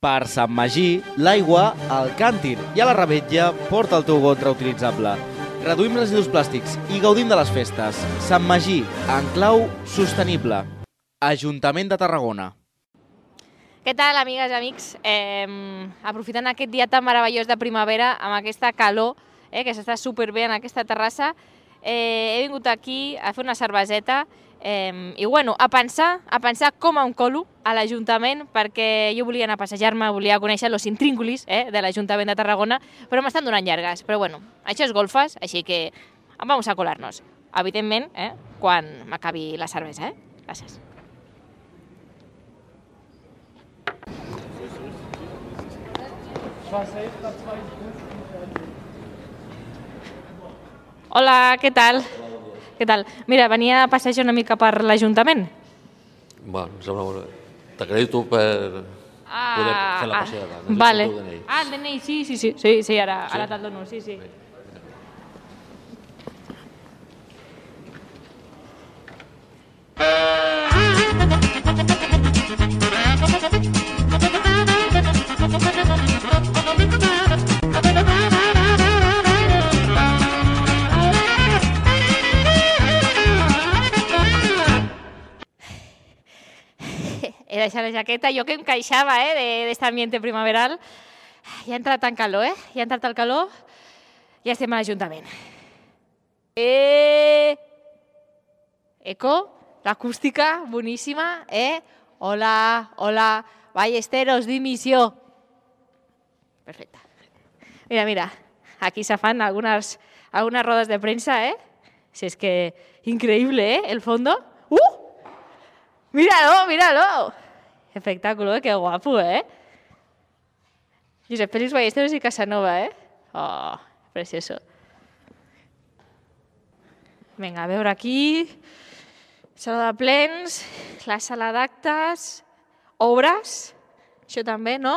Per Sant Magí, l'aigua al càntir i a la rebetlla porta el teu got reutilitzable. Reduïm residus plàstics i gaudim de les festes. Sant Magí, en clau sostenible. Ajuntament de Tarragona. Què tal, amigues i amics? Eh, aprofitant aquest dia tan meravellós de primavera, amb aquesta calor, eh, que s'està superbé en aquesta terrassa, eh, he vingut aquí a fer una cerveseta eh, i bueno, a pensar, a pensar com em colo a l'Ajuntament perquè jo volia anar a passejar-me, volia conèixer los intríngulis eh, de l'Ajuntament de Tarragona, però m'estan donant llargues. Però bueno, això és golfes, així que vamos a colar-nos. Evidentment, eh, quan m'acabi la cervesa. Eh? Gràcies. Hola, què tal? Què tal? Mira, venia a passejar una mica per l'Ajuntament. Bueno, em sembla molt bé. T'acredito per poder fer la passejada. Necessito Ah, vale. el DNI. Ah, el DNI, sí, sí, sí, sí, sí ara, ara te'l dono, sí, sí. He deixat la jaqueta, jo que queixava eh, d'aquest ambient primaveral. Ja ha entrat en calor, eh? Ja ha entrat el calor. Ja estem a l'Ajuntament. Eh... Eco, l'acústica, boníssima, eh? Hola, hola, Ballesteros, dimissió. Perfecte. Mira, mira, aquí se fan algunas, algunas rodas de prensa, ¿eh? Si es que increíble, ¿eh? El fondo. ¡Uh! Míralo, míralo. Espectáculo, ¿eh? Guapo, ¿eh? Josep Félix Ballesteros y Casanova, ¿eh? Oh, precioso. Vinga, a veure aquí... Sala de plens, la sala d'actes, obres, això també, no?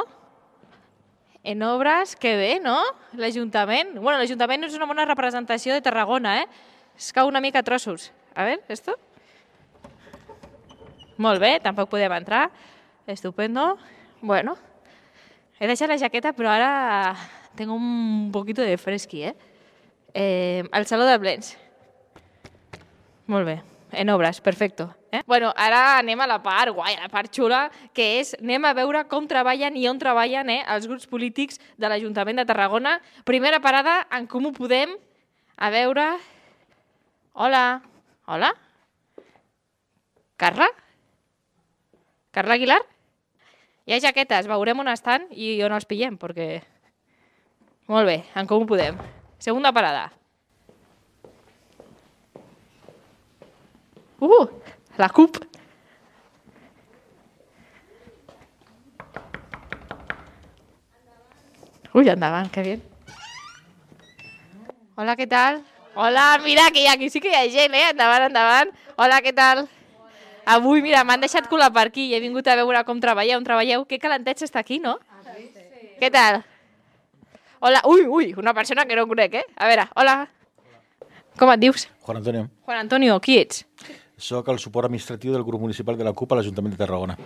En obres, que bé, no? L'Ajuntament. Bueno, l'Ajuntament és una bona representació de Tarragona, eh? Es cau una mica a trossos. A veure, esto. Molt bé, tampoc podem entrar. Estupendo. Bueno, he deixat la jaqueta, però ara tengo un poquito de fresqui, eh? eh el Saló de Plens. Molt bé, en obres, perfecto. Eh? Bueno, ara anem a la part guai, a la part xula, que és anem a veure com treballen i on treballen eh, els grups polítics de l'Ajuntament de Tarragona. Primera parada, en Comú Podem. A veure... Hola. Hola? Carla? Carla Aguilar? Hi ha jaquetes, veurem on estan i on els pillem, perquè... Molt bé, en Podem. Segunda parada. Uh, la CUP. Uy, endavant, que bien. Hola, què tal? Hola, mira, que aquí sí que hi ha gent, eh? Endavant, endavant. Hola, què tal? Avui, mira, m'han deixat colar per aquí i he vingut a veure com treballeu, on treballeu. Que calentet està aquí, no? Què tal? Hola, ui, ui, una persona que no conec, eh? A veure, hola. Com et dius? Juan Antonio, Juan Antonio, qui ets? sóc el suport administratiu del grup municipal de la CUP a l'Ajuntament de Tarragona.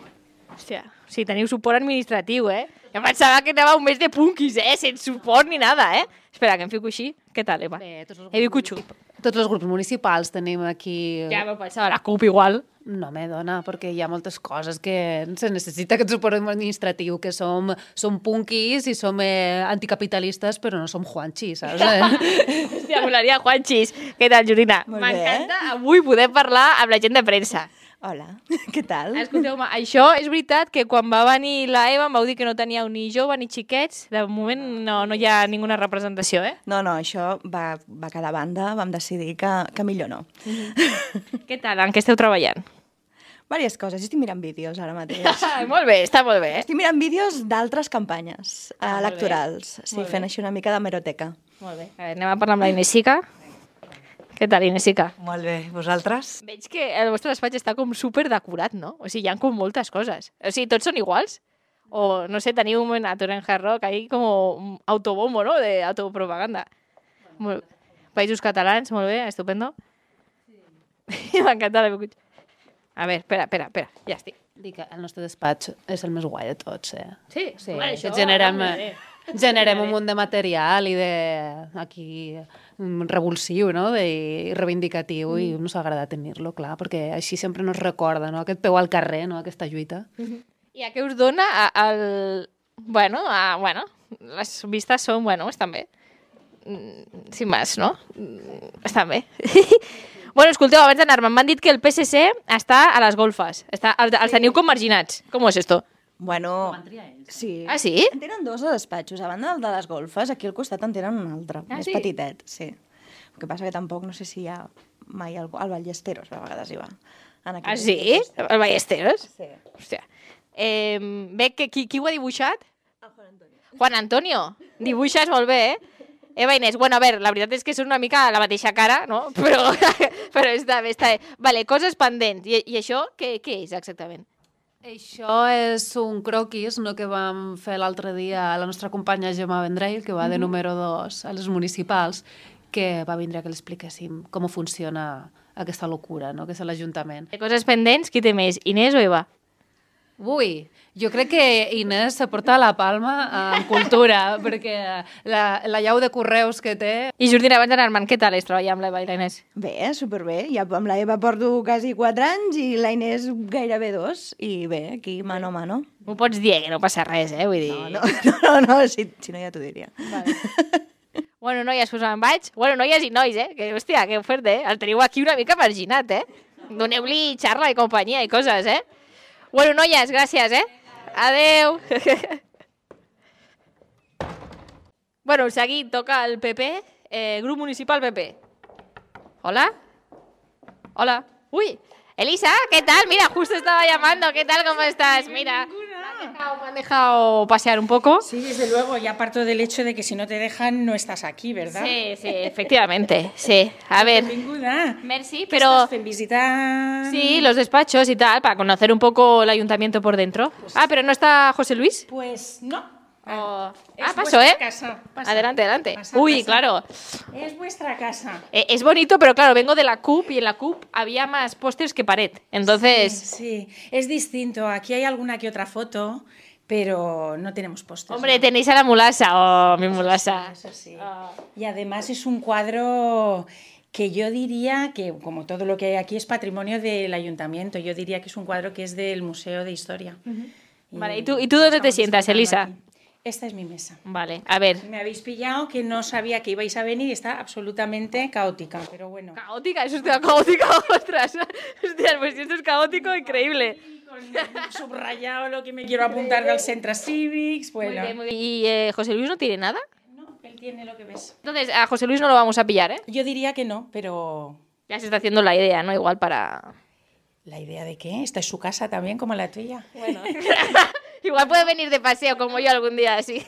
Hòstia, sí, teniu suport administratiu, eh? Jo em pensava que anava un mes de punkis, eh? Sense suport ni nada, eh? Espera, que em fico així. Què tal, Eva? Bé, tots els, He xup. Tots els grups municipals tenim aquí... Ja m'ho pensava, la CUP igual. No, me dona, perquè hi ha moltes coses que se necessita aquest suport administratiu, que som, som punkis i som eh, anticapitalistes, però no som juanxis, saps? Hòstia, molaria Juanxis. Què tal, Jorina? M'encanta avui poder parlar amb la gent de premsa. Hola, què tal? Escolteu-me, això és veritat que quan va venir la Eva em vau dir que no teníeu ni jove ni xiquets. De moment no, no hi ha ninguna representació, eh? No, no, això va, va quedar a banda, vam decidir que, que millor no. Què tal? En què esteu treballant? Vàries coses, estic mirant vídeos ara mateix. Molt bé, està molt bé. Estic mirant vídeos d'altres campanyes Ah, molt electorals, sí, Molt fent bé. així una mica de meroteca. Molt bé. A veure, anem a parlar amb la Inesica. Què tal, Inesica? Molt bé, vosaltres? Veig que el vostre despatx està com super decorat, no? O sigui, hi ha com moltes coses. O sigui, tots són iguals? O, no sé, teniu un Atur en Hard Rock, ahí com un autobombo, no?, de autopropaganda. Molt... Països catalans, molt bé, estupendo. Sí. M'encanta la A ver, espera, espera, espera, ja estic. Dic que el nostre despatx és el més guai de tots, eh? Sí, Sí, bueno, que això, generem, home, generem un munt de material i de aquí mm, revulsiu, no? De, i reivindicatiu i Mm. nos agrada tenir-lo, clar, perquè així sempre nos recorda, no? Aquest peu al carrer, no? Aquesta lluita. I a què us dona el... Bueno, a, bueno, les vistes són, bueno, estan bé. Mm, Sin más, no? Mm, Estan bé. bueno, escolteu, abans d'anar-me, m'han dit que el PSC està a les golfes. Està, el, els teniu com marginats. Com és esto? Bueno, sí. Ah, sí? En tenen dos de despatxos. A banda del de les golfes, aquí al costat en tenen un altre, Ah, més sí? petitet, sí. El que passa que tampoc no sé si hi ha mai al, al Ballesteros, a vegades hi va. En Ah, sí? lloc. El Ballesteros? Sí. Hòstia. Eh, bé, que, qui, qui ho ha dibuixat? Juan Antonio. Juan Antonio. Dibuixes molt bé, eh? Eva Inés, bueno, a veure, la veritat és que són una mica la mateixa cara, no? Però, però està bé, està bé. Vale, coses pendents. I, i això què, què és exactament? Això és un croquis no, que vam fer l'altre dia a la nostra companya Gemma Vendrell, que va de número 2 a les municipals, que va vindre a que l'expliquéssim com funciona aquesta locura, no? que és l'Ajuntament. Coses pendents, qui té més, Inés o Eva? Ui, jo crec que Inés se porta la palma en cultura, perquè la, la llau de correus que té... I Jordina, abans d'anar-me'n, què tal és treballar amb l'Eva i la Inés? Bé, superbé. Ja amb la Eva porto quasi 4 anys i la Inés gairebé dos. I bé, aquí mano a mano. M'ho pots dir, eh, que no passa res, eh? Vull dir... No, no, no, no si, si no ja t'ho diria. Bueno, noies, pues me'n vaig. Bueno, noies i nois, eh? Que, hòstia, que fort, eh? El teniu aquí una mica marginat, eh? Doneu-li xarra i companyia i coses, eh? Bueno, noies, gràcies, eh? Adeu. bueno, seguint, toca el PP, eh, grup municipal PP. Hola? Hola. Uy, Elisa, ¿qué tal? Mira, justo estaba llamando. ¿Qué tal? ¿Cómo estás? Mira, dejado, me han dejado pasear un poco. Sí, desde luego, ya parto del hecho de que si no te dejan no estás aquí, ¿verdad? Sí, sí, efectivamente, sí. A ver, Benvinguda. merci, ¿Qué pero fent? visitar... sí, los despachos y tal, para conocer un poco el ayuntamiento por dentro. Ah, pero no está José Luis. Pues no. Oh. Es Ah, paso, ¿eh? casa. Pasa. Adelante, adelante. Pasa, Uy, pasa. claro. Es vuestra casa. Eh, es bonito, pero claro, vengo de la CUP y en la CUP había más pósters que pared. Entonces, Sí, es distinto. Aquí hay alguna que otra foto, pero no tenemos pósters. hombre, tenéis a la mulasa. Oh, mi mulasa. Eso sí. Ah. Y además es un cuadro que yo diría que, como todo lo que hay aquí, es patrimonio del ayuntamiento. Yo diría que es un cuadro que es del Museo de Historia. Vale, ¿y tú- y tú dónde te sientas, Elisa? aquí. Esta es mi mesa. Vale, a ver. Me habéis pillado que no sabía que ibais a venir y está absolutamente caótica, pero bueno. Caótica, eso es caótica, ostras. Hostias, pues si esto es caótico, increíble. Subrayado lo que me quiero apuntar del Centro Cívics, Muy bueno. bien, muy bien. ¿Y eh, José Luis no tiene nada? No, él tiene lo que ves. Entonces, a José Luis no lo vamos a pillar, ¿eh? Yo diría que no, pero Ya se está haciendo la idea, ¿no? Igual para... ¿la idea de qué? Esta es su casa también, como la tuya. Bueno. Igual puede venir de paseo como yo algún día así.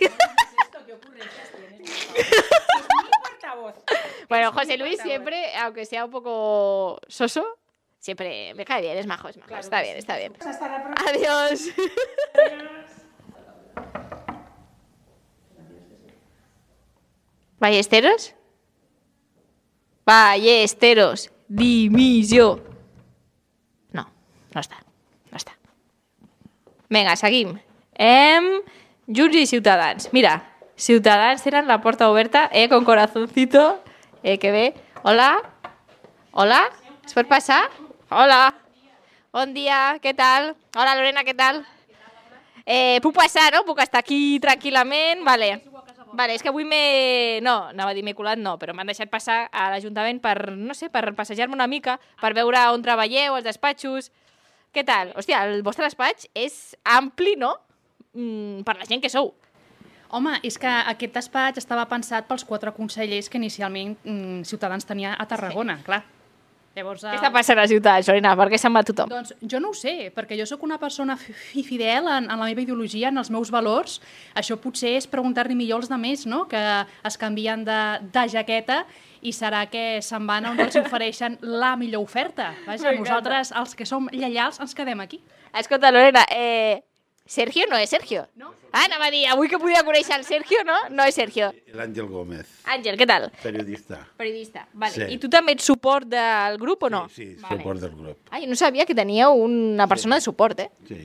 portavoz. bueno, José Luis siempre, aunque sea un poco soso, siempre me cae bien, es majo, es majo. está bien, está bien. Hasta la próxima. Adiós. Ballesteros? Ballesteros. Dimissió. No, no està. No està. Vinga, seguim. Em... Junts i Ciutadans. Mira, Ciutadans tenen la porta oberta, eh, con corazoncito. Eh, que bé. Hola? Hola? Es pot passar? Hola. Bon dia, què tal? Hola, Lorena, què tal? Eh, puc passar, no? Puc estar aquí tranquil·lament? Vale. Vale, és que avui m'he... No, anava a dir m'he colat, no, però m'han deixat passar a l'Ajuntament per, no sé, per passejar-me una mica, per veure on treballeu, els despatxos... Què tal? Hòstia, el vostre despatx és ampli, no? Mm, per la gent que sou. Home, és que aquest despatx estava pensat pels quatre consellers que inicialment mm, Ciutadans tenia a Tarragona, sí. clar. Llavors, Què està passant a Ciutat, Sorina? Per què se'n va tothom? Doncs jo no ho sé, perquè jo sóc una persona fi- fi- fidel en, en la meva ideologia, en els meus valors. Això potser és preguntar-li millor als demés, no?, que es canvien de, de jaqueta i serà que se'n van on els ofereixen la millor oferta. Vaja, nosaltres, els que som lleials, ens quedem aquí. Escolta, Lorena, eh, Sergio no és Sergio. No. Ah, anava a dir, avui que podia conèixer el Sergio, no? No és Sergio. L'Àngel Gómez, Àngel, què tal? periodista. Periodista. Vale. Sí. I tu també ets suport del grup o no? Sí, sí, Vale. suport del grup. Ai, no sabia que teníeu una persona de suport, eh? Sí.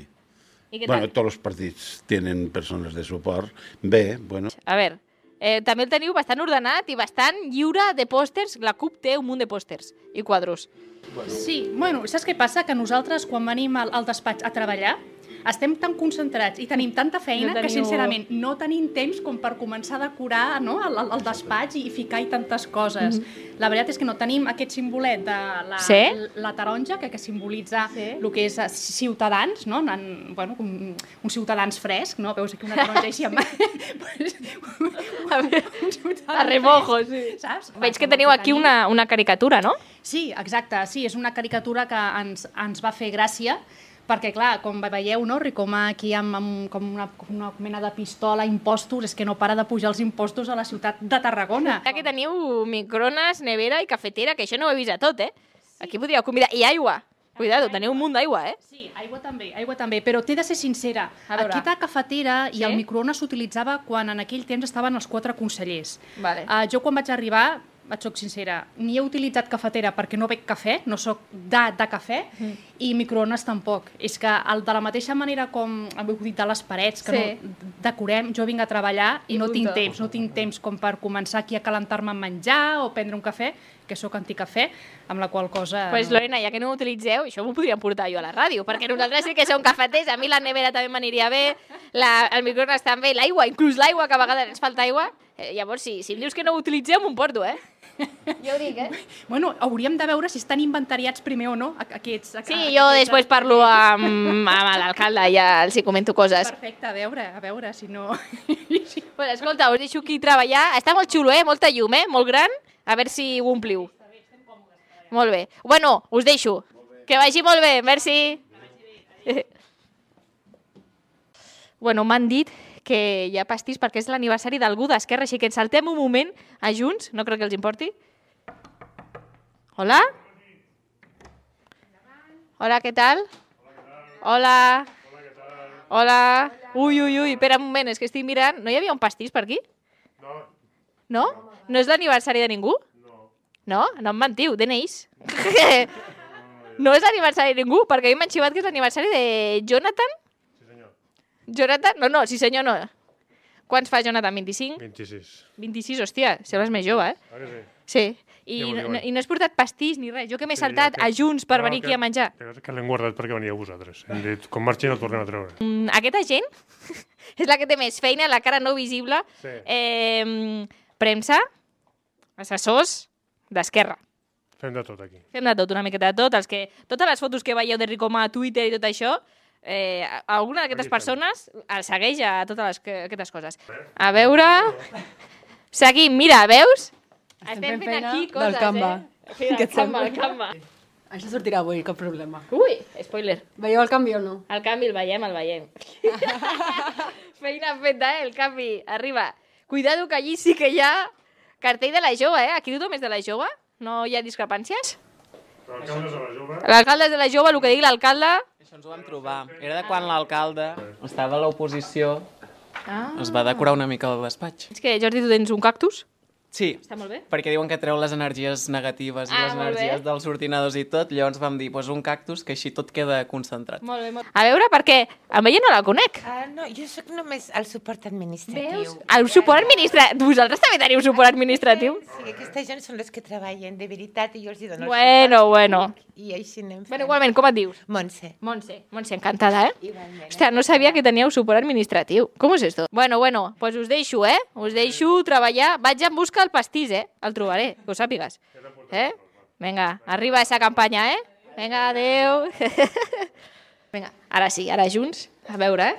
I què Bueno, tal? tots els partits tenen persones de suport. Bé, bueno, A veure, eh, també el teniu bastant ordenat i bastant lliure de pòsters. La CUP té un munt de pòsters i quadros. Sí, bueno, saps què passa? Que nosaltres, quan venim al, al despatx a treballar, estem tan concentrats i tenim tanta feina No que, teniu- sincerament, no tenim temps com per començar a decorar no, el, el, despatx i ficar-hi tantes coses. La veritat és que no tenim aquest simbolet de la, Sí? la taronja, que, que simbolitza sí? el que és eh, ciutadans, no? En, bueno, com un ciutadans fresc, no? Veus aquí una taronja així amb... A ciutadans a remojo, sí. Saps? Veig que teniu aquí una, una caricatura, no? Sí, exacte, sí, és una caricatura que ens, ens va fer gràcia, perquè, clar, com veieu, no, Ricoma aquí amb, amb com una, com una mena de pistola, impostos, és que no para de pujar els impostos a la ciutat de Tarragona. Ja que teniu micrones, nevera i cafetera, que això no ho he vist a tot, eh? Aquí podríeu convidar... I aigua. Cuidado, teniu un munt d'aigua, eh? Sí, aigua també, aigua també, però t'he de ser sincera. A veure. Aquesta cafetera i Sí? el microones s'utilitzava quan en aquell temps estaven els quatre consellers. Vale. Uh, jo quan vaig arribar, et soc sincera, ni he utilitzat cafetera perquè no bec cafè, no sóc de, de cafè, Mm. i microones tampoc. És que el, de la mateixa manera com heu dit de les parets, que Sí. no decorem, jo vinc a treballar i, I no tinc temps, no tinc temps com per començar aquí a calentar-me amb menjar o prendre un cafè, que sóc anticafè, amb la qual cosa... Pues Lorena, ja que no ho utilitzeu, això m'ho podríem portar jo a la ràdio, perquè nosaltres sí que som cafeters, a mi la nevera també m'aniria bé, la, el microones també, l'aigua, inclús l'aigua, que a vegades ens falta aigua. Eh, llavors, si, si em dius que no ho utilitzeu, m'ho porto, eh? Jo ho dic, eh? Bueno, hauríem de veure si estan inventariats primer o no, aquests... Sí, a- jo aquests- després parlo amb, amb l'alcalde i ja els hi comento coses. Perfecte, a veure, a veure, si no... Bueno, escolta, us deixo aquí treballar. Està molt xulo, eh? Molta llum, eh? Molt gran. A veure si ho ompliu. Molt bé. Bueno, us deixo. Que vagi molt bé, merci. Bueno, m'han dit que hi ha pastís perquè és l'aniversari d'algú d'Esquerra, així que ens saltem un moment a Junts, no crec que els importi. Hola? Hola, què tal? Hola. Hola. Ui, ui, ui, espera un moment, és que estic mirant. No hi havia un pastís per aquí? No. No? No és l'aniversari de ningú? No. No? No em mentiu, DNIs. no és l'aniversari de ningú, perquè a mi m'han xivat que és l'aniversari de Jonathan. Jonathan? No, no, sí senyor, no. Quants fa Jonathan? 25? 26. 26, hòstia, sembles més jove, eh? Ah, que sí? Sí. I, Ja no, I no has portat pastís ni res. Jo que m'he Sí, saltat ja, a que- Junts per no, venir que- aquí a menjar. Que, que l'hem guardat perquè veníeu vosaltres. Hem dit, com marxin el tornem a treure. Mm, aquesta gent és la que té més feina, la cara no visible. Sí. Eh, premsa, assessors d'Esquerra. Fem de tot aquí. Fem de tot, una miqueta de tot. Els que, totes les fotos que veieu de Ricoma a Twitter i tot això, eh, alguna d'aquestes persones el segueix a totes les, que, aquestes coses. A veure... Seguim, mira, veus? Estem, fent fent aquí del coses, Canva. eh? Fent Què el Canva, el Canva. Això sortirà avui, cap problema. Ui, spoiler. Veieu el canvi o no? El canvi el veiem, el veiem. Feina feta, eh? El canvi arriba. Cuidado que allí sí que hi ha cartell de la jove, eh? Aquí tothom és de la jove? No hi ha discrepàncies? L'alcalde és de la jove, el que digui l'alcalde... Això ens ho vam trobar. Era de quan l'alcalde estava a l'oposició, Ah. es va decorar una mica el despatx. És que, Jordi, tu tens un cactus? Sí, Està molt bé. perquè diuen que treu les energies negatives i Ah, les molt bé. energies dels ordinadors i tot, llavors vam dir, pues un cactus que així tot queda concentrat. Molt bé, molt... A veure, perquè amb ella no la conec. Ah, no, jo sóc només el suport administratiu. Veus? El suport administratiu. Vosaltres també teniu suport administratiu? Sí, aquesta gent són les que treballen de veritat i jo els hi dono Bueno, el suport. bueno. I, i així anem fent. Bueno, igualment, com et dius? Montse. Montse. Montse, encantada, eh? Igualment. Hòstia, no sabia que teníeu suport administratiu. Com és esto? Bueno, bueno, pues us deixo, eh? Us deixo treballar. Vaig en busca del pastís, eh? El trobaré, que ho sàpigues. Eh? Vinga, arriba esa campanya, eh? Vinga, adeu. Vinga, ara sí, ara junts. A veure, eh?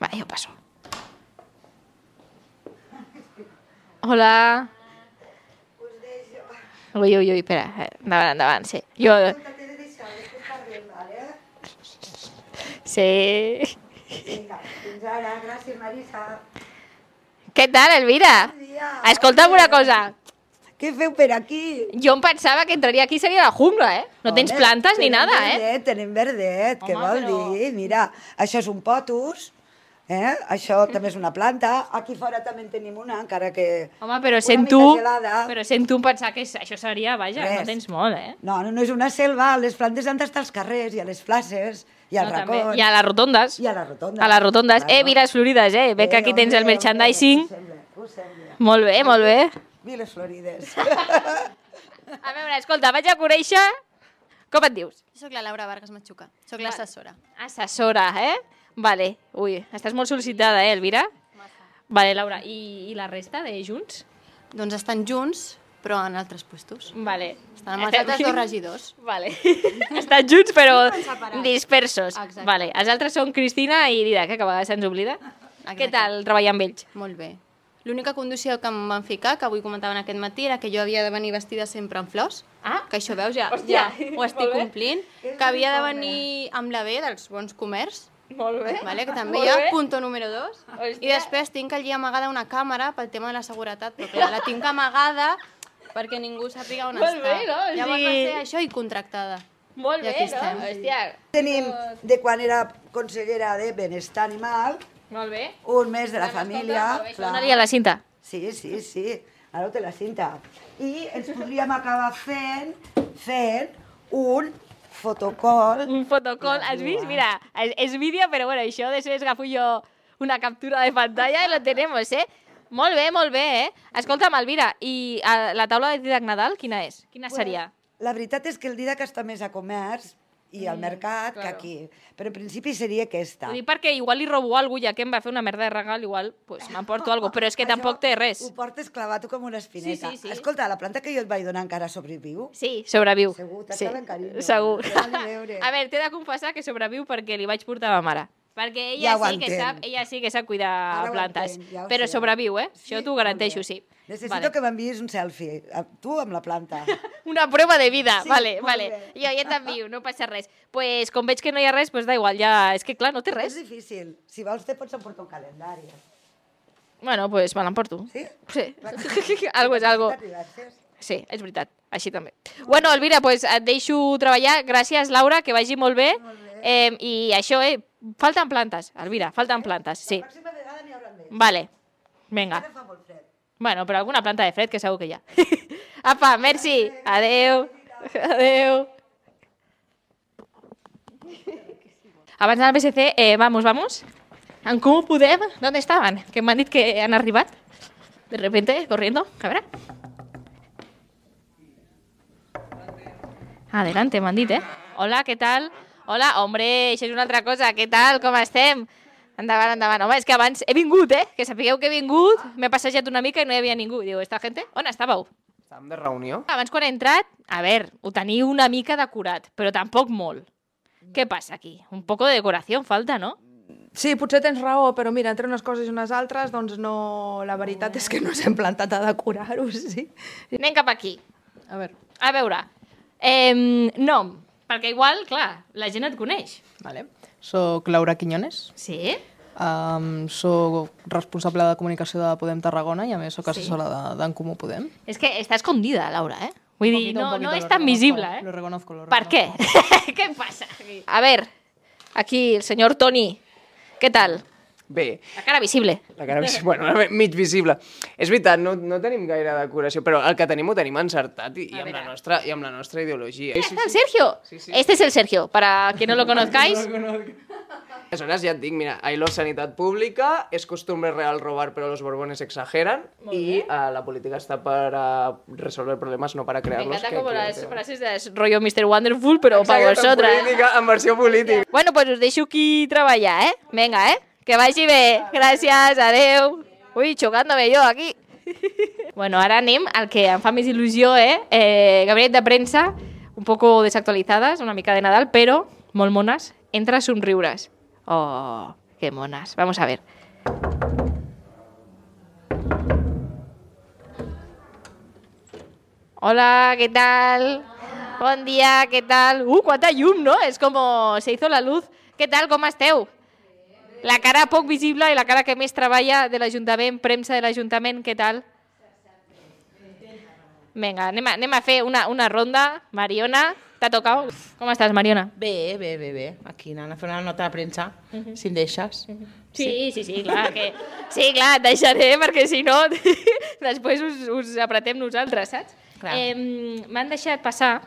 Va, jo passo. Hola. Ui, ui, ui, espera. eh, Endavant, endavant, sí. Jo... Sí. Vinga, fins ara. Gràcies, Marisa. Què tal, Elvira? dia. Escolta'm una cosa. Què feu per aquí? Jo em pensava que entraria aquí seria la jungla, eh? No tens Home, plantes ni nada, eh? verdet, Tenim verdet, què vol però- dir? Mira, això és un potus, eh? això també és una planta. Aquí fora també en tenim una, encara que... Home, però una sent mica tu, gelada. però sent tu pensar que això seria, vaja, Res. no tens molt, eh? No, no, no és una selva, les plantes han d'estar als carrers i a les places i als No, també. racons. I a les rotondes. I a les rotondes. A les rotondes. Eh, Viles Florides, eh? Ve que aquí tens el merchandising. Ho sembla. Molt bé, molt bé. Viles Florides. A veure, escolta, vaig a conèixer... Com et dius? Jo soc la Laura Vargas Machuca, soc l'assessora. Assessora, eh? Vale. Ui, estàs molt sol·licitada, eh, Elvira? Vale, Laura. I, I la resta de Junts? Doncs estan junts, però en altres puestos. Vale. Estan amb els altres dos regidors. Vale. Estan junts però dispersos. Exacte. Vale. Els altres són Cristina i Didac, que a vegades se'ns oblida. Què tal treballar amb ells? Molt bé. L'única condició que em van ficar, que avui comentaven aquest matí, era que jo havia de venir vestida sempre amb flors. Ah. Que això, veus, ja, Hòstia, ja ho estic complint. Que havia de venir amb la B dels bons comerç. Molt bé. Vale, que també Molt hi ha bé. punto número dos. Hòstia. I després tinc allí amagada una càmera pel tema de la seguretat, però clar, la tinc amagada perquè ningú sàpiga on Molt està. bé, no? Llavors sigui- va ser això i contractada. Molt I bé, aquí no? estem. Hòstia. Tenim de quan era consellera de Benestar Animal, Molt bé. un mes de la família. Dóna-li a la cinta. Sí, sí, sí. Ara té la cinta. I ens podríem acabar fent, fent un fotocall. Un fotocall, has vist? Mira, és, és vídeo, però bueno, això després agafo jo una captura de pantalla i lo tenemos, eh? Molt bé, molt bé, eh? Escolta'm, Elvira, i eh, la taula de Didac Nadal, quina és? Quina seria? La veritat és que el Didac està més a comerç i al mercat que aquí. Però en principi seria aquesta. Ho dic perquè igual li robo algú, ja que em va fer una merda de regal, igual pues, m'emporto algo, però és que tampoc té res. Ho portes clavat com una espineta. Sí, sí, sí. Escolta, la planta que jo et vaig donar encara sobreviu? Sí, sobreviu. Segur, sí. t'acaben carinyo. Segur. A. A veure, t'he de confessar que sobreviu perquè li vaig portar a ma mare. Perquè ella Ja sí que sap, ella sí que sap cuidar Ara plantes. entenc, ja però sé. sobreviu, eh? Això t'ho garanteixo, sí. Necessito Vale. que m'enviïs un selfie, a- tu amb la planta. Una prova de vida, Sí, vale, molt vale. bé. Jo ja t'envio, no passa res. Pues com veig que no hi ha res, pues da igual, ja... És que clar, no té res. És difícil. Si vols te pots emportar un calendari. Bueno, pues me l'emporto. Sí? Sí. algo és algo. Sí, és veritat, així també. Bueno, Elvira, pues et deixo treballar. Gràcies, Laura, que vagi molt bé. Eh, I això, eh, falten plantes, Elvira, falten plantes, sí. Vale, vinga. Bueno, però alguna planta de fred que segur que hi ha. Apa, merci. Adeu. Adeu. Abans del PSC, eh, vamos, vamos. En Comú Podem, ¿dónde estaban? Que m'han dit que han arribat. De repente, corriendo. Veure. Adelante, m'han dit, eh? Hola, què tal? Hola, hombre, això és una altra cosa. Què tal? Com estem? Endavant, endavant. Home, és que abans he vingut, eh? Que sapigueu que he vingut, m'he passejat una mica i no hi havia ningú. Diu, esta gente, on estàveu? Estàvem de reunió. Abans quan he entrat, a veure, ho teniu una mica decorat, però tampoc molt. Què passa aquí? Un poco de decoració falta, no? Sí, potser tens raó, però mira, entre unes coses i unes altres, doncs no... La veritat és que no s'hem plantat a decorar-ho, sí. Anem cap aquí. A veure. A veure, eh, nom, perquè igual, clar, la gent et coneix. Vale. Soc Laura Quiñones. Sí? Um, soc responsable de comunicació de Podem Tarragona i a més soc Sí. assessora de- d'en Comú Podem. És que està escondida, Laura, eh? Vull dir, no, no és tan reconozco, visible, eh? Lo reconozco, lo ¿Per què? què passa? aquí? A ver, aquí el senyor Toni, què tal? Bé, La cara visible. la cara vis- bueno, mig visible. És veritat, no, no tenim gaire decoració, però el que tenim ho tenim encertat i, i, amb, la nostra, i amb la nostra ideologia. Ahí está el Sergio. Este es el Sergio, para quien no lo conozcáis. Aleshores ja et dic, mira, ahí la sanitat pública, és costumbre real robar però los borbones exageran i uh, la política està per uh, resolver problemes, no para Me crearlos. encanta que- como que- las que- frases de rollo Mr. Wonderful, Exacte, en vosotras. política, en versió política. Bueno, pues us deixo aquí treballar, eh? Venga, eh? Que vagi bé. Gràcies, adeu. Ui, xocant-me jo aquí. bueno, ara anem al que em fa més il·lusió, eh? eh gabinet de premsa, un poco desactualizadas, una mica de Nadal, però molt mones, entre somriures. Oh, qué monas. Vamos a ver. Hola, ¿qué tal? Bon dia, què tal? Uh, quanta llum, no? És com se hizo la luz. Què tal, com esteu? La cara poc visible i la cara que més treballa de l'Ajuntament, premsa de l'Ajuntament, què tal? Vinga, anem a, anem a fer una, una ronda. Mariona, t'ha tocat? Com estàs, Mariona? Bé, bé, bé, bé. Aquí anant a fer una nota de premsa, si em deixes. Sí, sí, sí, clar, que... Sí, clar, et deixaré, perquè si no, després us, us apretem nosaltres, saps? Eh, M'han deixat passar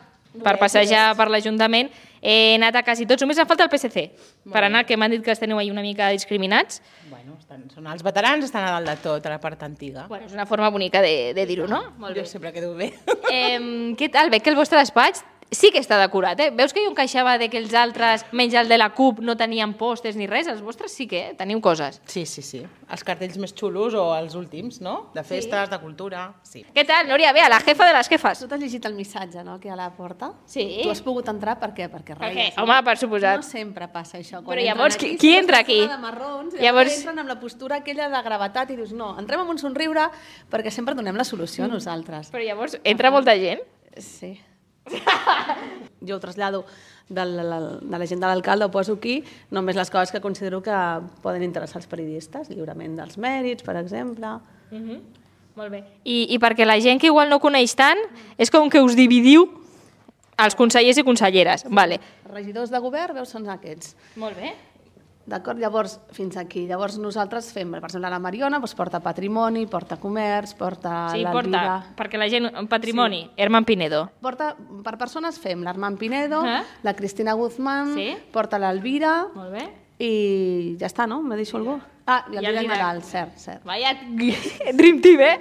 per passejar per l'Ajuntament. He anat a quasi tots, només em falta el PSC, per bé. anar, que m'han dit que els teniu ahir una mica discriminats. Bueno, estan, són els veterans, estan a dalt de tot, a la part antiga. Bueno, és una forma bonica de, de dir-ho, no? Molt bé. Jo sempre quedo bé. Eh, què tal? Veig que el vostre despatx sí que està decorat, eh? Veus que jo em queixava de que els altres, menys el de la CUP, no tenien pòsters ni res? Els vostres sí que eh? teniu coses. Sí, sí, sí. Els cartells més xulos o els últims, no? De festes, de cultura... Sí. Què tal, Núria? Bé, la jefa de les jefes. Tu t'has llegit el missatge, no?, que hi ha a la porta? Sí. Tu has pogut entrar per què? Perquè Perquè, reies. home, per suposat. No sempre passa això. Però entren llavors, aquí, qui- qui entra aquí? De marrons, Llavors- llavors entren amb la postura aquella de gravetat i dius, no, entrem amb un somriure perquè sempre donem la solució a nosaltres. Però llavors entra molta gent? Sí. jo ho trasllado de la, de la gent de l'alcalde, ho poso aquí, només les coses que considero que poden interessar els periodistes, lliurament dels mèrits, per exemple. Mhm. Molt bé. I, I perquè la gent que igual no coneix tant, és com que us dividiu els consellers i conselleres. Vale. Regidors de govern, veus, són aquests. Molt bé. D'acord? Llavors, fins aquí. Llavors nosaltres fem, per exemple, la Mariona doncs, porta patrimoni, porta comerç, porta Sí, porta, l'Alvira... perquè la gent, en patrimoni, sí. Herman Pinedo. Porta, per persones fem l'Armand Pinedo, Ah. la Cristina Guzmán, Sí. porta l'Alvira... Molt bé. I ja està, no? Me deixo algú? Ah, i el Dídac. Nadal, cert, cert. Vaya Dream Team, eh?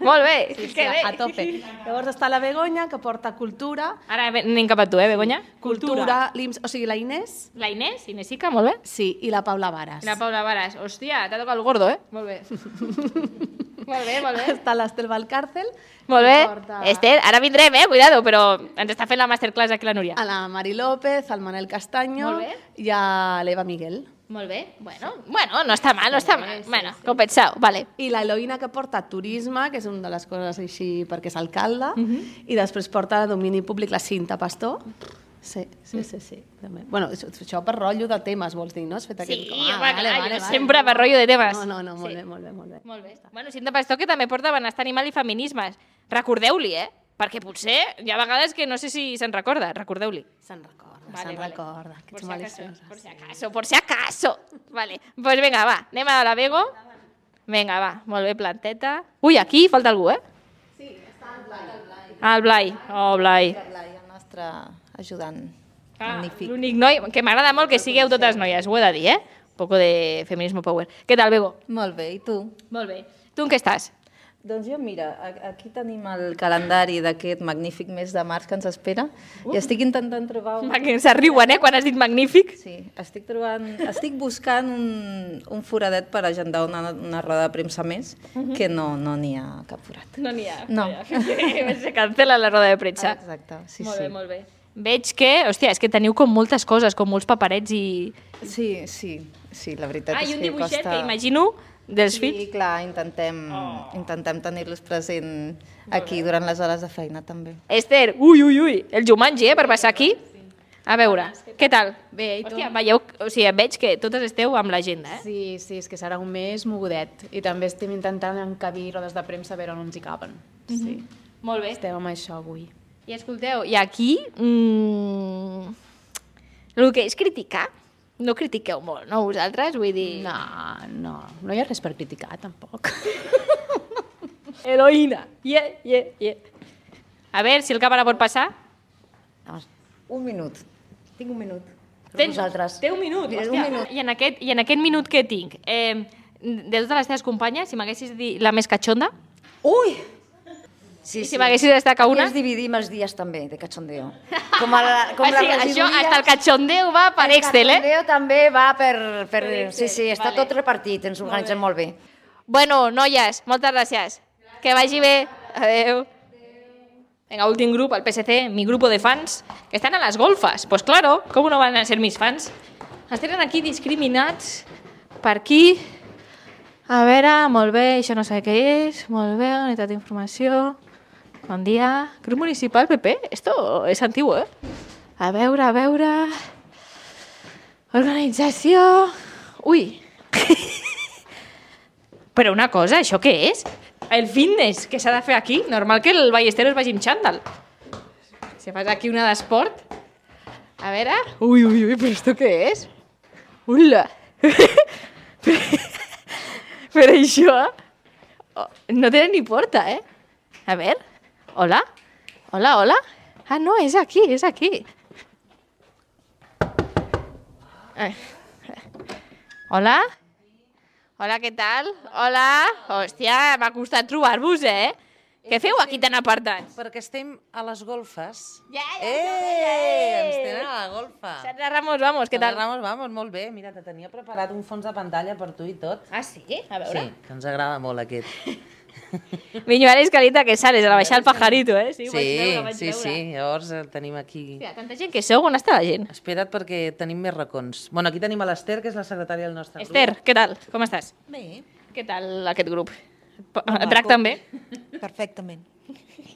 Molt bé. Sí, sí, que bé. a tope. Llavors està la Begoña, que porta cultura. Ara anem cap a tu, eh, Begoña? Cultura, l'IMS, o sigui, la Inés. La Inés, Inesica, molt bé. Sí, i la Paula Varas. I la Paula Varas. Hòstia, t'ha tocat el gordo, eh? Molt bé. molt bé, molt bé. Està l'Estel Valcárcel. Molt bé. Porta- Esther, ara vindrem, eh? Cuidado, però ens està fent la masterclass aquí la Núria. A la Mari López, al Manel bé. i a l'Eva Miguel. Molt bé. Bueno, bueno, no està mal, no està mal. Bueno, compensau, vale. I la Eloïna que porta turisme, que és una de les coses així perquè és alcalde, i després porta domini públic la Cinta Pastor. Sí, sí, sí, sí. També. Bueno, això, per rotllo de temes, vols dir, no? Has fet Sí, aquest... home, clar, jo sempre per rotllo de temes. No, no, no, molt Sí. bé, molt bé, molt bé. Molt bé. Bueno, Cinta Pastor, que també porta benestar animal i feminismes. Recordeu-li, eh? Perquè potser hi ha vegades que no sé si se'n recorda. Recordeu-li. Se'n recorda, Vale, se'n vale. recorda. Que ets si maliciosa. por si acaso, por si acaso. Vale, pues venga, va, anem a la Bego. Vinga, va, molt bé, planteta. Ui, aquí falta algú, eh? Sí, està el Blai. Ah, el Blai. Oh, Blai. El Blai, el nostre ajudant. Ah, Magnífic. L'únic noi, que m'agrada molt que sigueu totes noies, ho he de dir, eh? Un poco de feminismo power. Què tal, Bego? Molt bé, i tu? Molt bé. Tu en què estàs? Doncs jo, mira, aquí tenim el calendari d'aquest magnífic mes de març que ens espera i estic intentant trobar... Un... Que se riuen, eh, quan has dit magnífic. Sí, estic trobant... Estic buscant un, un foradet per agendar una, una roda de premsa més, Mhm. que no no n'hi ha cap forat. No n'hi ha. No. Se cancela la roda de premsa. Exacte, sí, molt sí. bé, molt bé. Veig que, hòstia, és que teniu com moltes coses, com molts paperets i... Sí, sí, sí, la veritat Ah, és i un que dibuixet costa... que imagino dels fills. Sí, clar, intentem, oh. intentem tenir-los present aquí durant les hores de feina també. Esther, ui, ui, ui, el Jumanji, eh, per passar aquí. A veure, què tal? Bé, i tu? Hòstia, veieu, o sigui, veig que totes esteu amb l'agenda, eh? Sí, sí, és que serà un mes mogudet i també estem intentant encabir rodes de premsa a veure on ens hi caben. Sí. Molt bé. Estem amb això avui. I escolteu, i aquí, mm, el que és criticar, no critiqueu molt, no, vosaltres? Vull dir... No, no, no hi ha res per criticar, tampoc. Eloïna, yeah, yeah, yeah. A veure si el càmera pot passar. Un minut. Tinc un minut. Tens, vosaltres. té un minut, hòstia. un minut. I, en aquest, I en aquest minut que tinc, eh, de totes les teves companyes, si m'haguessis dit la més catxonda... Ui! Sí, si m'haguessis de destacar una... Ens dividim els dies també, de cachondeo. Com, a la, com Ah, sí, la això, hasta el cachondeo va per Excel, eh? El cachondeo també va per... per, sí, sí, està vale. tot repartit, ens organitzem molt bé. Bueno, noies, moltes gràcies. Que vagi bé. Adeu. Venga, últim grup, el PSC, mi grupo de fans, que están a las golfas. Pues claro, ¿cómo no van a ser mis fans? Els tenen aquí discriminats per aquí. A veure, molt bé, això no sé què és. Molt bé, unitat d'informació. Bon dia. Grup municipal PP? Esto es antiguo, eh? A veure, a veure... Organització... Ui. Però una cosa, això què és? el fitness que s'ha de fer aquí. Normal que el Ballesteros vagi amb xandall. Si fas aquí una d'esport... A veure... Ui, ui, ui, però esto què és? Ula! però això... No té ni porta, eh? A veure... Hola? Hola, hola? Ah, no, és aquí, és aquí. Eh. Hola? Hola, què tal? Hola? Hòstia, m'ha costat trobar-vos, eh? Què feu aquí tan apartats? Perquè estem a les golfes. Ja, ja, eh, ens tenen a la golfa. Sandra Ramos, vamos, què tal? Sandra Ramos, vamos, molt bé. Mira, te tenia preparat un fons de pantalla per tu i tot. Ah, sí? A veure. Sí, que ens agrada molt aquest. Viñuales Calita que sales, a la baixar el pajarito, eh? Sí, Sí, veure, vaig sí, veure. sí, llavors el tenim aquí. Hòstia, tanta gent que sou, on està la gent? Espera't perquè tenim més racons. Bueno, aquí tenim a l'Ester, que és la secretària del nostre Esther, grup. què tal? Com estàs? Bé. Què tal aquest grup? Et tracten bé? Perfectament.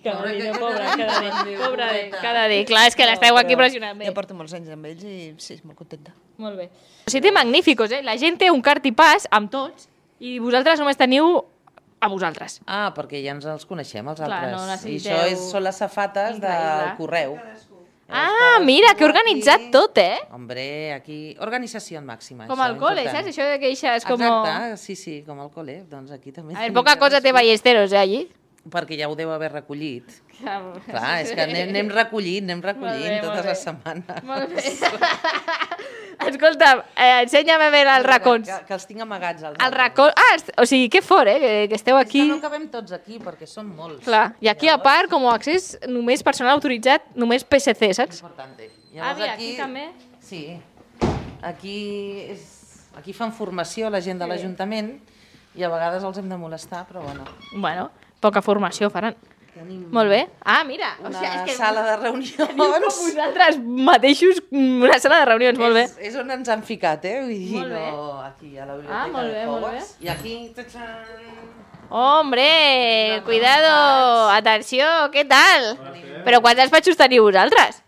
Cada dia, no, pobra, cada dia, pobra dia, cada dia. Clar, és que l'esteu aquí pressionant bé. Jo porto molts anys amb ells i sí, molt contenta. Molt bé. Sí, té magníficos, eh? La gent té un cart i pas amb tots i vosaltres només teniu a vosaltres. Ah, perquè ja ens els coneixem, els Clar, altres. no I necessiteu- això és, són les safates del Increïble. correu. Ah, mira, que organitzat tot, eh? Hombre, aquí... Organització màxima. Com això, al cole, important. saps? Això de que això és com... Exacte, sí, sí, com al cole. Doncs aquí també... A veure, tenim poca cosa té cadascú. Ballesteros, eh, allí? Perquè ja ho deu haver recollit. Clar, Clar, és que anem, anem recollint, anem Molt recollint bé, totes molt les bé. setmanes. Molt bé. Escolta, eh, ensenya'm a veure els racons. Que, que els tinc amagats. Els El racó... Ah, est- o sigui, que fort, eh, que, que esteu És aquí. que no cabem tots aquí, perquè són molts. Clar, i aquí a part, com a accés només personal autoritzat, només PSC, saps? Importante. Ah, mira, aquí també. Sí. Aquí, és, aquí fan formació la gent de l'Ajuntament i a vegades els hem de molestar, però bueno. Bueno, poca formació faran. Tenim Molt bé. Ah, mira. una o sigui, és que sala de reunions. Teniu com vosaltres mateixos una sala de reunions, molt bé. És, és on ens han ficat, eh? Vull dir, Molt bé. no aquí a la biblioteca Ah, molt bé, de molt Hogwarts. I aquí... tachan, Hombre, cuidado, atenció, què tal? Però quants despatxos teniu vosaltres?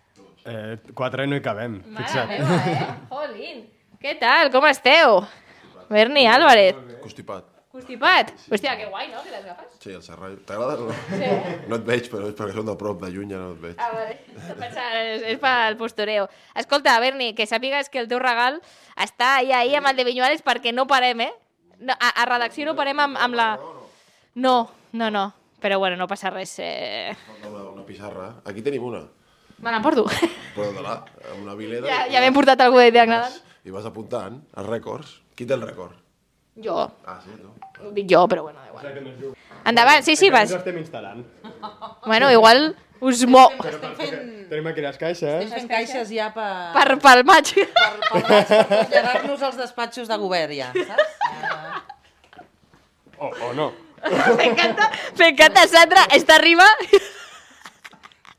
Eh, quatre no hi cabem, fixa't. meva, eh? Jolín, què tal, com esteu? Berni Álvarez. Constipat. Constipat? Hòstia, que guai, no?, que les agafes. Sí, el serrallo. T'agrada no? Sí. No et veig, però és perquè són de prop, de lluny ja no et veig. Ah, vale. És, és pel postureo. Escolta, Berni, que sàpigues que el teu regal està ahí, ahí amb el de Vinyuales perquè no parem, eh? No, a, a redacció no parem amb, amb la... No, no, no. Però bueno, no passa res. Eh... Una, una pissarra. Aquí tenim una. Me n'emporto. Però de la, una vileda. Ja, ja m'hem portat algú de Diagnadal. I vas apuntant els rècords. Qui té el rècord? Jo. Ah, sí, tu. Ho dic jo, però bueno, da igual. Endavant, sí, sí, vas. Ho estem instal·lant. Bueno, igual us mo... Tenim aquí les caixes. Estem fent caixes ja per... Per, pel maig. Per, per, per traslladar-nos als despatxos de govern, ja, saps? O, o no. M'encanta, m'encanta, Sandra, està arriba.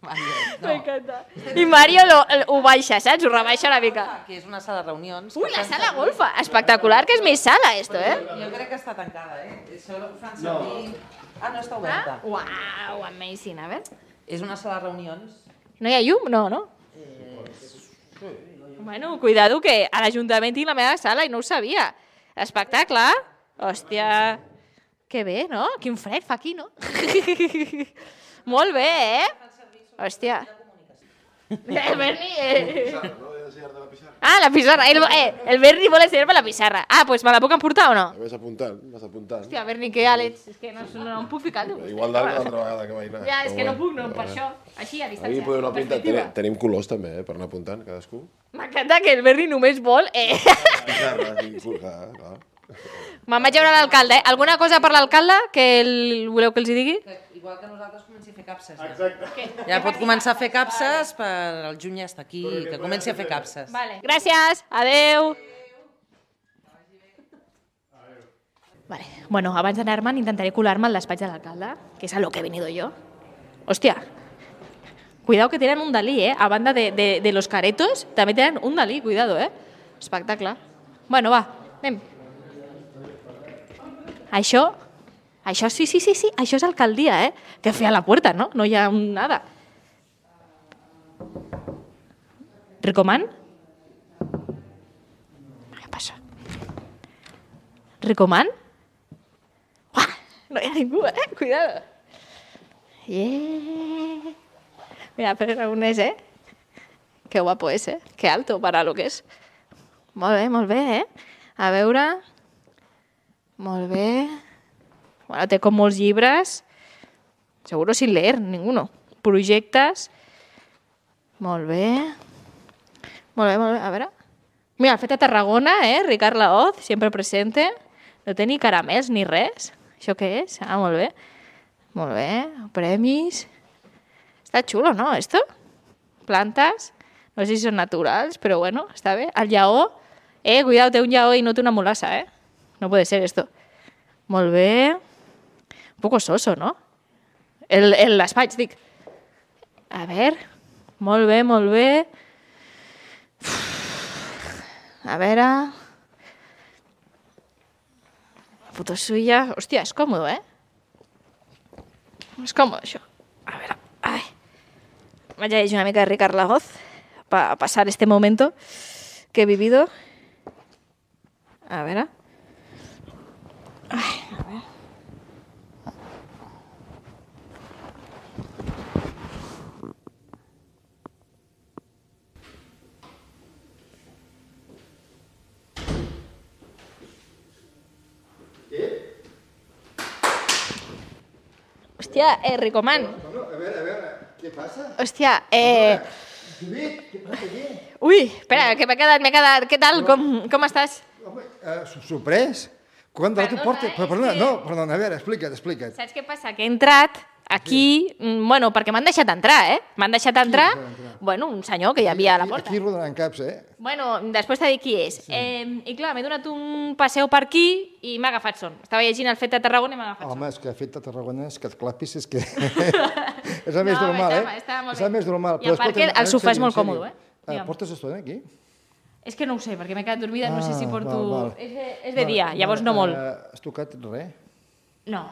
Vale, M'encanta. I Mario lo, ho baixa, saps? Ho rebaixa una mica. Que és una sala de reunions. Ui, la sala golfa. Espectacular, que és més sala, esto, eh? Jo crec que està tancada, eh? Això ho fan servir... Ah, no està oberta. Ah? Uau, amazing, a veure. És una sala de reunions. No hi ha llum? No, no? Bueno, cuidado, que a l'Ajuntament tinc la meva sala i no ho sabia. Espectacle. Hòstia, que bé, no? Quin fred fa aquí, no? Molt bé, eh? Hòstia. El Berni... Eh... Ah, la pissarra. El, eh, el Berni vol ensenyar-me la pissarra. Ah, doncs pues me la puc emportar o no? Vas apuntant, vas apuntant. Hòstia, Berni, que àlets. És que no, no, no em puc ficar, tu. Igual d'alt que l'altra vegada que vaig anar. Ja, és Però que no puc, no, per això. Així, a Aquí distància. podem anar apuntant. Tenim, tenim colors també, eh, per anar apuntant, cadascú. M'encanta que el Berni només vol... Eh. Pissarra, sí, clar, clar. Me'n vaig a veure l'alcalde. eh? Alguna cosa per l'alcalde que el... voleu que els hi digui? Igual que nosaltres capses. Ja. Exacte. Ja pot començar a fer capses, per el juny ja està aquí, que comenci a fer capses. Vale. Gràcies, adeu. Vale. Bueno, abans d'anar-me'n intentaré colar-me al despatx de l'alcalde, que és a lo que he venido yo. Hòstia, cuidado que tenen un Dalí, eh? A banda de, de, de los caretos, també tenen un Dalí, cuidado, eh? Espectacle. Bueno, va, anem. Això, això sí, sí, sí, sí, això és alcaldia, eh? Que a la puerta, ¿no? No hi ha un nada. Ricomán? Què passa? Ricomán? Uah, no hi ha ningú, eh? Cuidado. Yeah. Mira, Pere Aragonès, eh? Que guapo és, eh? Que alto para lo que és. Molt bé, molt bé, eh? A veure... Molt bé. Bueno, té com molts llibres. Seguro sin leer, ninguno. Projectes. Molt bé. Molt bé, molt bé. A veure. Mira, el fet a Tarragona, eh? Ricard Laoz, sempre presente. No té ni caramels ni res. Això què és? Ah, molt bé. Molt bé. Premis. Està xulo, ¿no? Esto. Plantes. No sé si són naturals, però bueno, està bé. El lleó. Eh, cuidado, té un lleó i no té una mulassa, eh? No puede ser esto. Molt bé. Un poco soso, no? El, el l'espai, dic. A veure. Molt bé, molt bé. A veure... Foto suya. Hòstia, és còmode, eh? És còmode, això. A veure... Ai. Vaig a una mica de Ricard Lagoz para pasar este momento que he vivido. A veure... Ai, a veure... Hòstia, eh, Ricoman. Bueno, a veure, a veure, què passa? Hòstia, eh... Judit, què passa aquí? Ui, espera, que m'he quedat, m'he quedat. Què tal? Com, com estàs? Home, uh, sorprès? Quan de tu és Però, perdona, que- no, perdona, a veure, explica't, explica't. Saps què passa? Que he entrat aquí, mm, bueno, perquè m'han deixat entrar, eh? M'han deixat entrar, bueno, un senyor que hi havia a la porta. Aquí rodaran caps, eh? Bueno, després t'he dit qui és. Eh, I clar, m'he donat un passeu per aquí i m'ha agafat son. Estava llegint el fet de Tarragona i m'ha agafat son. Home, és que fet a Tarragona és que et clapis, és que... és el més No, normal, estava- eh? estava és el més normal. I a part que el sofà és molt còmode, eh? Eh, Digue'm. portes estona aquí? És que no ho sé, perquè m'he quedat dormida, no sé si Ah, porto... val, val. És de, és de dia, llavors no molt. Eh, has tocat res? No,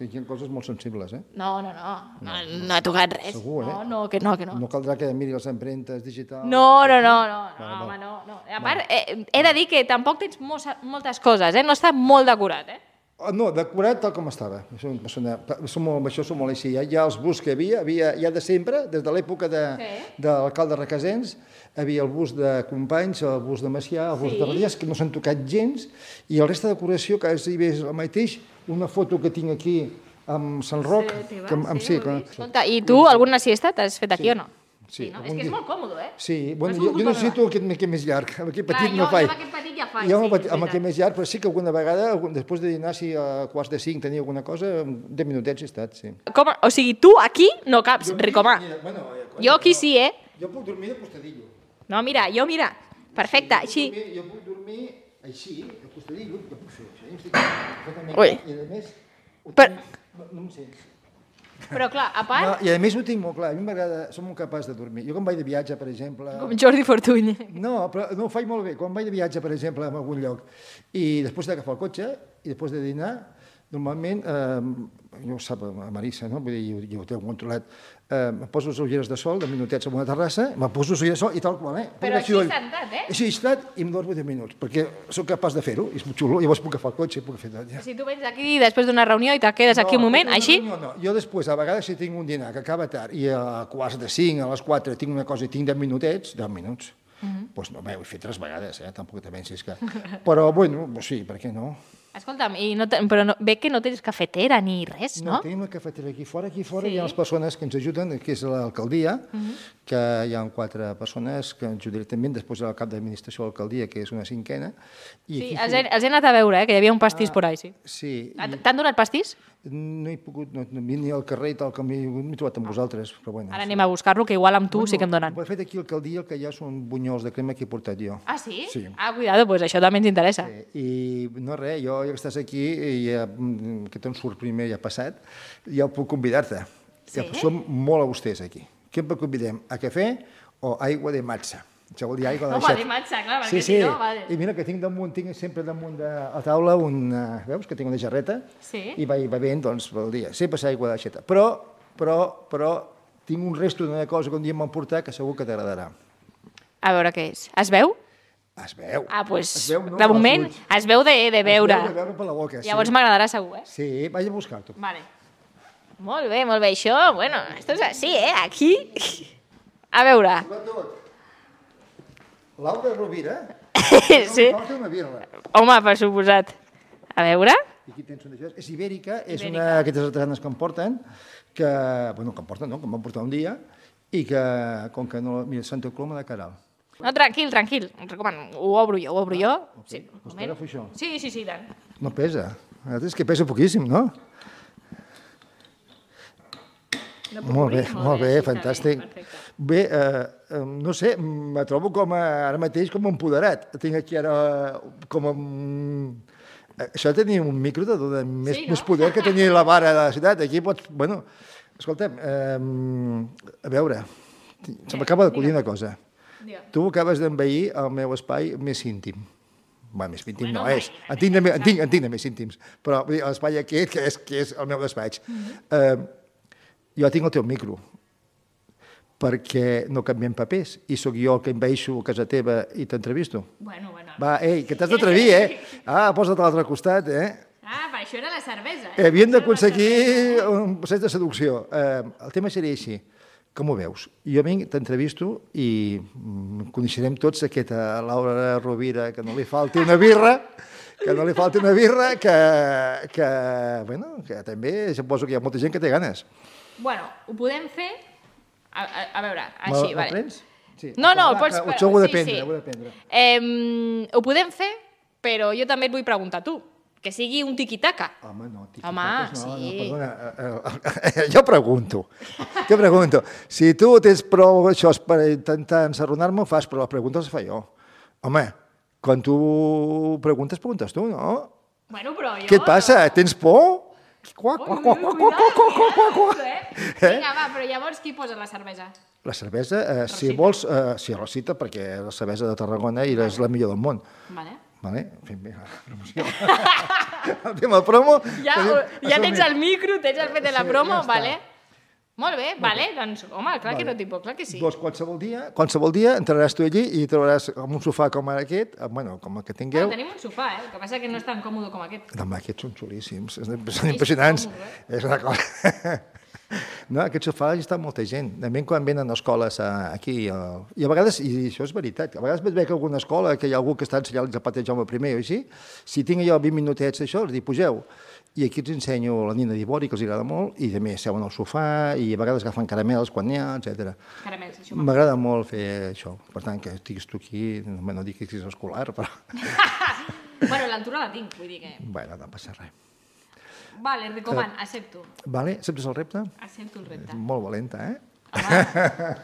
que hi ha coses molt sensibles, eh? no, no, no, no, no he tocat res. Segur, eh? No, no, que no, que no. No caldrà que miri les empremtes digitals. No, no, no, no, no, home, no, no. A part, eh, he de dir que tampoc tens moltes coses, eh? No està molt decorat, eh? Ah, No, decorat tal com estava. Això, això, això, molt, això som molt així. Ja, ja els bus que hi havia, havia ja de sempre, des de l'època de, Sí. de l'alcalde Requesens, havia el bus de Companys, el bus de Macià, el bus Sí. de Radies, que no s'han tocat gens, i el resta de decoració, que és el mateix, una foto que tinc aquí amb Sant Roc, que, amb, amb, sí, que, Escolta, i tu alguna siesta t'has fet aquí Sí. o no? Sí, no? És que és dia. molt còmode, eh? Sí, bueno, jo, jo necessito aquest, aquest més llarg, amb aquest Clar, petit jo, no jo faig. amb aquest petit ja faig, Jo sí, amb, amb aquest més llarg, però sí que alguna vegada, després de dinar, si a quarts de cinc tenia alguna cosa, 10 minutets he estat, sí. Com, o sigui, tu aquí no caps, Ricomà. Bueno, Jo aquí sí, eh? Jo puc dormir de costadillo. No, mira, jo mira, perfecte, així. Jo puc dormir així, de costadillo, jo puc fer això. Jo estic perfectament Ui. I a més, ho Per- tinc, no, no em sents. Però clar, a part, No, I a més ho tinc molt clar, a mi m'agrada, som molt capaç de dormir. Jo quan vaig de viatge, per exemple... com Jordi Fortuny. No, però no ho faig molt bé. Quan vaig de viatge, per exemple, a algun lloc, i després d'agafar el cotxe, i després de dinar, normalment, eh, jo ho sap a Marissa, no? Vull dir, jo, jo ho tenc controlat, eh, em poso les ulleres de sol, de minutets en una terrassa, me poso les ulleres de sol i tal qual, eh? Però així doll. sentat, eh? Així estat i em dormo 10 minuts, perquè sóc capaç de fer-ho, és molt xulo, llavors puc agafar el cotxe puc fer tot. Ja. Si tu vens aquí després d'una reunió i te quedes aquí un moment, no, així, No, no, jo després, a vegades, si tinc un dinar que acaba tard i a quarts de 5, a les 4, tinc una cosa i tinc 10 minutets, 10 minuts, Mhm. Doncs no, bé, ho he fet tres vegades, eh? tampoc te pensis que... Però, bueno, sí, per què no? escolta'm, i no però no, ve que no tens cafetera ni res, no? No, tenim una cafetera aquí fora, aquí fora Sí. hi ha les persones que ens ajuden, que és l'alcaldia, Mhm. que hi ha quatre persones que ens ajuden directament, després el cap d'administració de l'alcaldia, que és una cinquena. I Sí, aquí els he, els he anat a veure, eh, que hi havia un pastís por ahí, sí. Sí. Ah, T'han donat pastís? No he pogut, no, no, ni al carrer i tal com m'he m'he trobat amb vosaltres, però bueno. Ara anem a buscar-lo, que igual amb tu sí que em donen. Ho he fet aquí al alcaldia, el que hi ha són bunyols de crema que he portat jo. Ah, sí? Sí. Ah, cuidado, pues això també ens interessa. I no res, jo ja que estàs aquí, i ja, mm, que te'n surt primer ja passat, ja puc convidar-te. Sí? Ja, som molt austers aquí. Què em convidem? A cafè o aigua de matxa? Això vol dir aigua de Home, xat. de matxa, clar, perquè Sí, si sí. no, vale. I mira que tinc damunt, tinc sempre damunt de la taula una... Veus que tinc una jarreta? Sí. I vaig bevent, doncs, pel dia. Sempre és aigua de xeta. Però, però, però, tinc un resto d'una cosa que un dia m'han portat que segur que t'agradarà. A veure què és. Es veu? Es veu. Ah, doncs, Es veu, no, de moment es veu de, de veure. Es veu de veure per la boca, sí. Llavors m'agradarà segur, eh? Sí, vaig a buscar-t'ho. Vale. Molt bé, molt bé. Això, bueno, esto és així, eh? Aquí... A veure. Laura Rovira, sí. una birra. Home, per suposat. A veure. I aquí tens una d'això. És ibèrica, és Ibèrica. una d'aquestes artesanes que em porten, que, bueno, que em porten, no?, que em van portar un dia, i que, com que no... Mira, Santa Coloma de Caral. No, tranquil, tranquil. Em recomano. Ho obro jo, ho obro jo. Sí, t'agafo això. Sí, sí, sí, tant. No pesa. És que pesa poquíssim, no? No Molt bé, molt bé, sí, està fantàstic. perfecte. Bé, eh, eh, no sé, me trobo com a, ara mateix com empoderat. Tinc aquí ara com a... eh, Això de tenir un micro te dona més, Sí, no? més poder que tenir la vara de la ciutat. Aquí pots... Bueno, escolta'm, eh, a veure, se m'acaba d'acollir una cosa. Tu acabes d'envair el meu espai més íntim. Va, més íntim Bueno, no és. En tinc, de, en, tinc, en tinc de més íntims, però l'espai aquest, que és, que és el meu despatx. Eh, jo tinc el teu micro, perquè no canviem papers, i sóc jo el que envaeixo a casa teva i t'entrevisto. Bueno, bueno. Va, ei, que t'has d'atrevir, eh? Ah, posa't a l'altre costat, eh? Ah, per això era la cervesa. Eh, Havíem d'aconseguir un procés de seducció. Eh, el tema seria així. Com ho veus? Jo vinc, t'entrevisto i mm, coneixerem tots aquesta Laura Rovira, que no li falti una birra, que no li falti una birra, que, que, bueno, que també suposo que hi ha molta gent que té ganes. Bueno, ho podem fer... A, a, a veure, així, vale. prens? Sí. No, no, pots... Això ho he d'aprendre, ho he d'aprendre. Eh, ho podem fer, però jo també et vull preguntar tu. Que sigui un tiquitaca. Home, no, Home, no, sí. no, perdona, eh, eh, jo pregunto, jo pregunto, si tu tens prou això per intentar ensarronar-me, ho fas, però les preguntes les fa jo. Home, quan tu preguntes, preguntes tu, no? Bueno, però jo... Què et passa? Tens por? Qua, qua, qua, qua, qua, qua, qua, qua, qua. Eh? Eh? Vinga, va, però llavors qui posa la cervesa? La cervesa, eh, si vols, eh, sí, Rosita, perquè la cervesa de Tarragona i és la millor del món. Vale. Vale? Fem bé la promoció. el tema promo... Ja, tenim- ja tens el micro, tens el fet de la Sí, promo, ja està. vale? Molt bé, vale, doncs, home, clar que Vale. no t'hi puc, clar que sí. Doncs qualsevol dia, qualsevol dia entraràs tu allí i trobaràs amb un sofà com ara aquest, eh, bueno, com el que tingueu. Bueno, tenim un sofà, eh? El que passa és que no és tan còmode com aquest. No, home, aquests són xulíssims, són són impressionants. És una cosa... No, aquest sofà hi està molta gent. També quan venen escoles a, aquí, a, i a vegades, i això és veritat, a vegades veig alguna escola que hi ha algú que està ensenyant el zapater Jaume I o així, si tinc jo 20 minutets d'això, els dic, pugeu. I aquí els ensenyo la nina d'Ivori, que els agrada molt, i també seuen al sofà, i a vegades agafen caramels quan n'hi ha, etc. Caramels, això m'agrada. M'agrada molt fer això. Per tant, que estiguis tu aquí, no, no dic que siguis escolar, però... Bueno, l'altura la tinc, vull dir que... bueno, no passa res. Vale, recoman, accepto. Vale, acceptes el repte? Accepto el repte. Molt valenta, eh?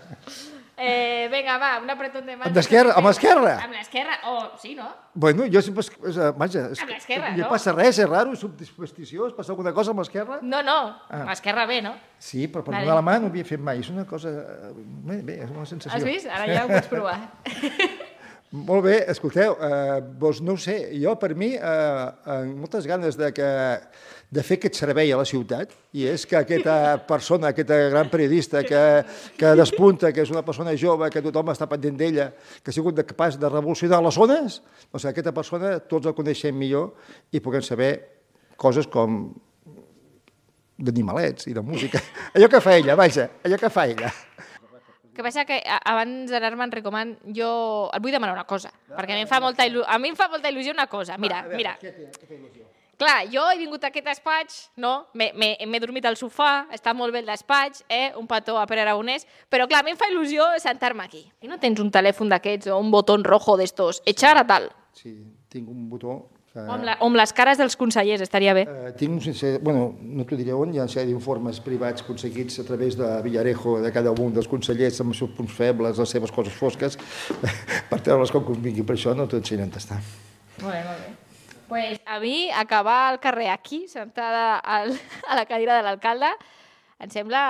Eh, vinga, va, un apretón de mans. Amb l'esquerra, amb l'esquerra? Amb l'esquerra, oh, sí, no? Bueno, jo sempre... es- es- eh, Vaja, és, Amb l'esquerra, no no? passa res, és raro, és subdispositiós, passa alguna cosa amb l'esquerra? No, no, Ah. amb l'esquerra bé, no? Sí, però per Vale. donar la mà no ho havia fet mai, és una cosa... eh, Bé, bé és una sensació. Has vist? Ara ja ho pots provar. Molt bé, escolteu, eh, doncs no ho sé, jo per mi, eh, amb moltes ganes de, que, de fer aquest servei a la ciutat, i és que aquesta persona, aquesta gran periodista que, que despunta, que és una persona jove, que tothom està pendent d'ella, que ha sigut capaç de revolucionar les zones, doncs aquesta persona tots la coneixem millor i puguem saber coses com d'animalets i de música. Allò que fa ella, vaja, allò que fa ella. El que passa que abans d'anar-me'n recoman, jo et vull demanar una cosa, perquè a mi em fa molta, il·lu... a mi em fa molta il·lusió una cosa. Mira, A veure, mira, què què il·lusió? Clar, jo he vingut a aquest despatx, no? M'he dormit al sofà, està molt bé el despatx, eh? un petó a Pere Aragonès, però clar, a mi em fa il·lusió sentar-me aquí. I no tens un telèfon d'aquests o un botó rojo d'estos, echar a tal, Sí, tinc un botó que... o amb, la, o amb les cares dels consellers, estaria bé. Eh, tinc un sense... Bueno, no t'ho diré on, hi ha una sèrie d'informes privats aconseguits a través de Villarejo, de cada un dels consellers, amb els seus punts febles, les seves coses fosques, per treure's com convingui. Per això no t'ho ensenyen on està. Molt bé, molt bé. Pues a mi, acabar al carrer aquí, sentada al, a la cadira de l'alcalde, em sembla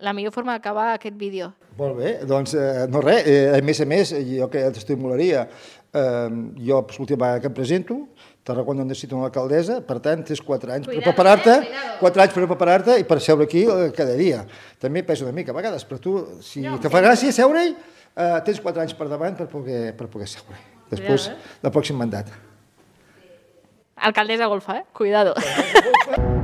la millor forma d'acabar aquest vídeo. Molt bé, doncs eh, no res, eh, a més a més, jo que t'estimularia, eh, jo l'última vegada que em presento, Tarragona necessita una alcaldessa, per tant, tens quatre anys Cuidado, per preparar-te, eh, cuidado. quatre anys per preparar-te i per seure aquí eh, cada dia. També pesa una mica a vegades, però tu, si No, te fa gràcia seure-hi, Uh, tens quatre anys per davant per poder, per poder seure. Després, Cuidado, del pròxim mandat. Alcaldessa golfa, eh? Cuidado.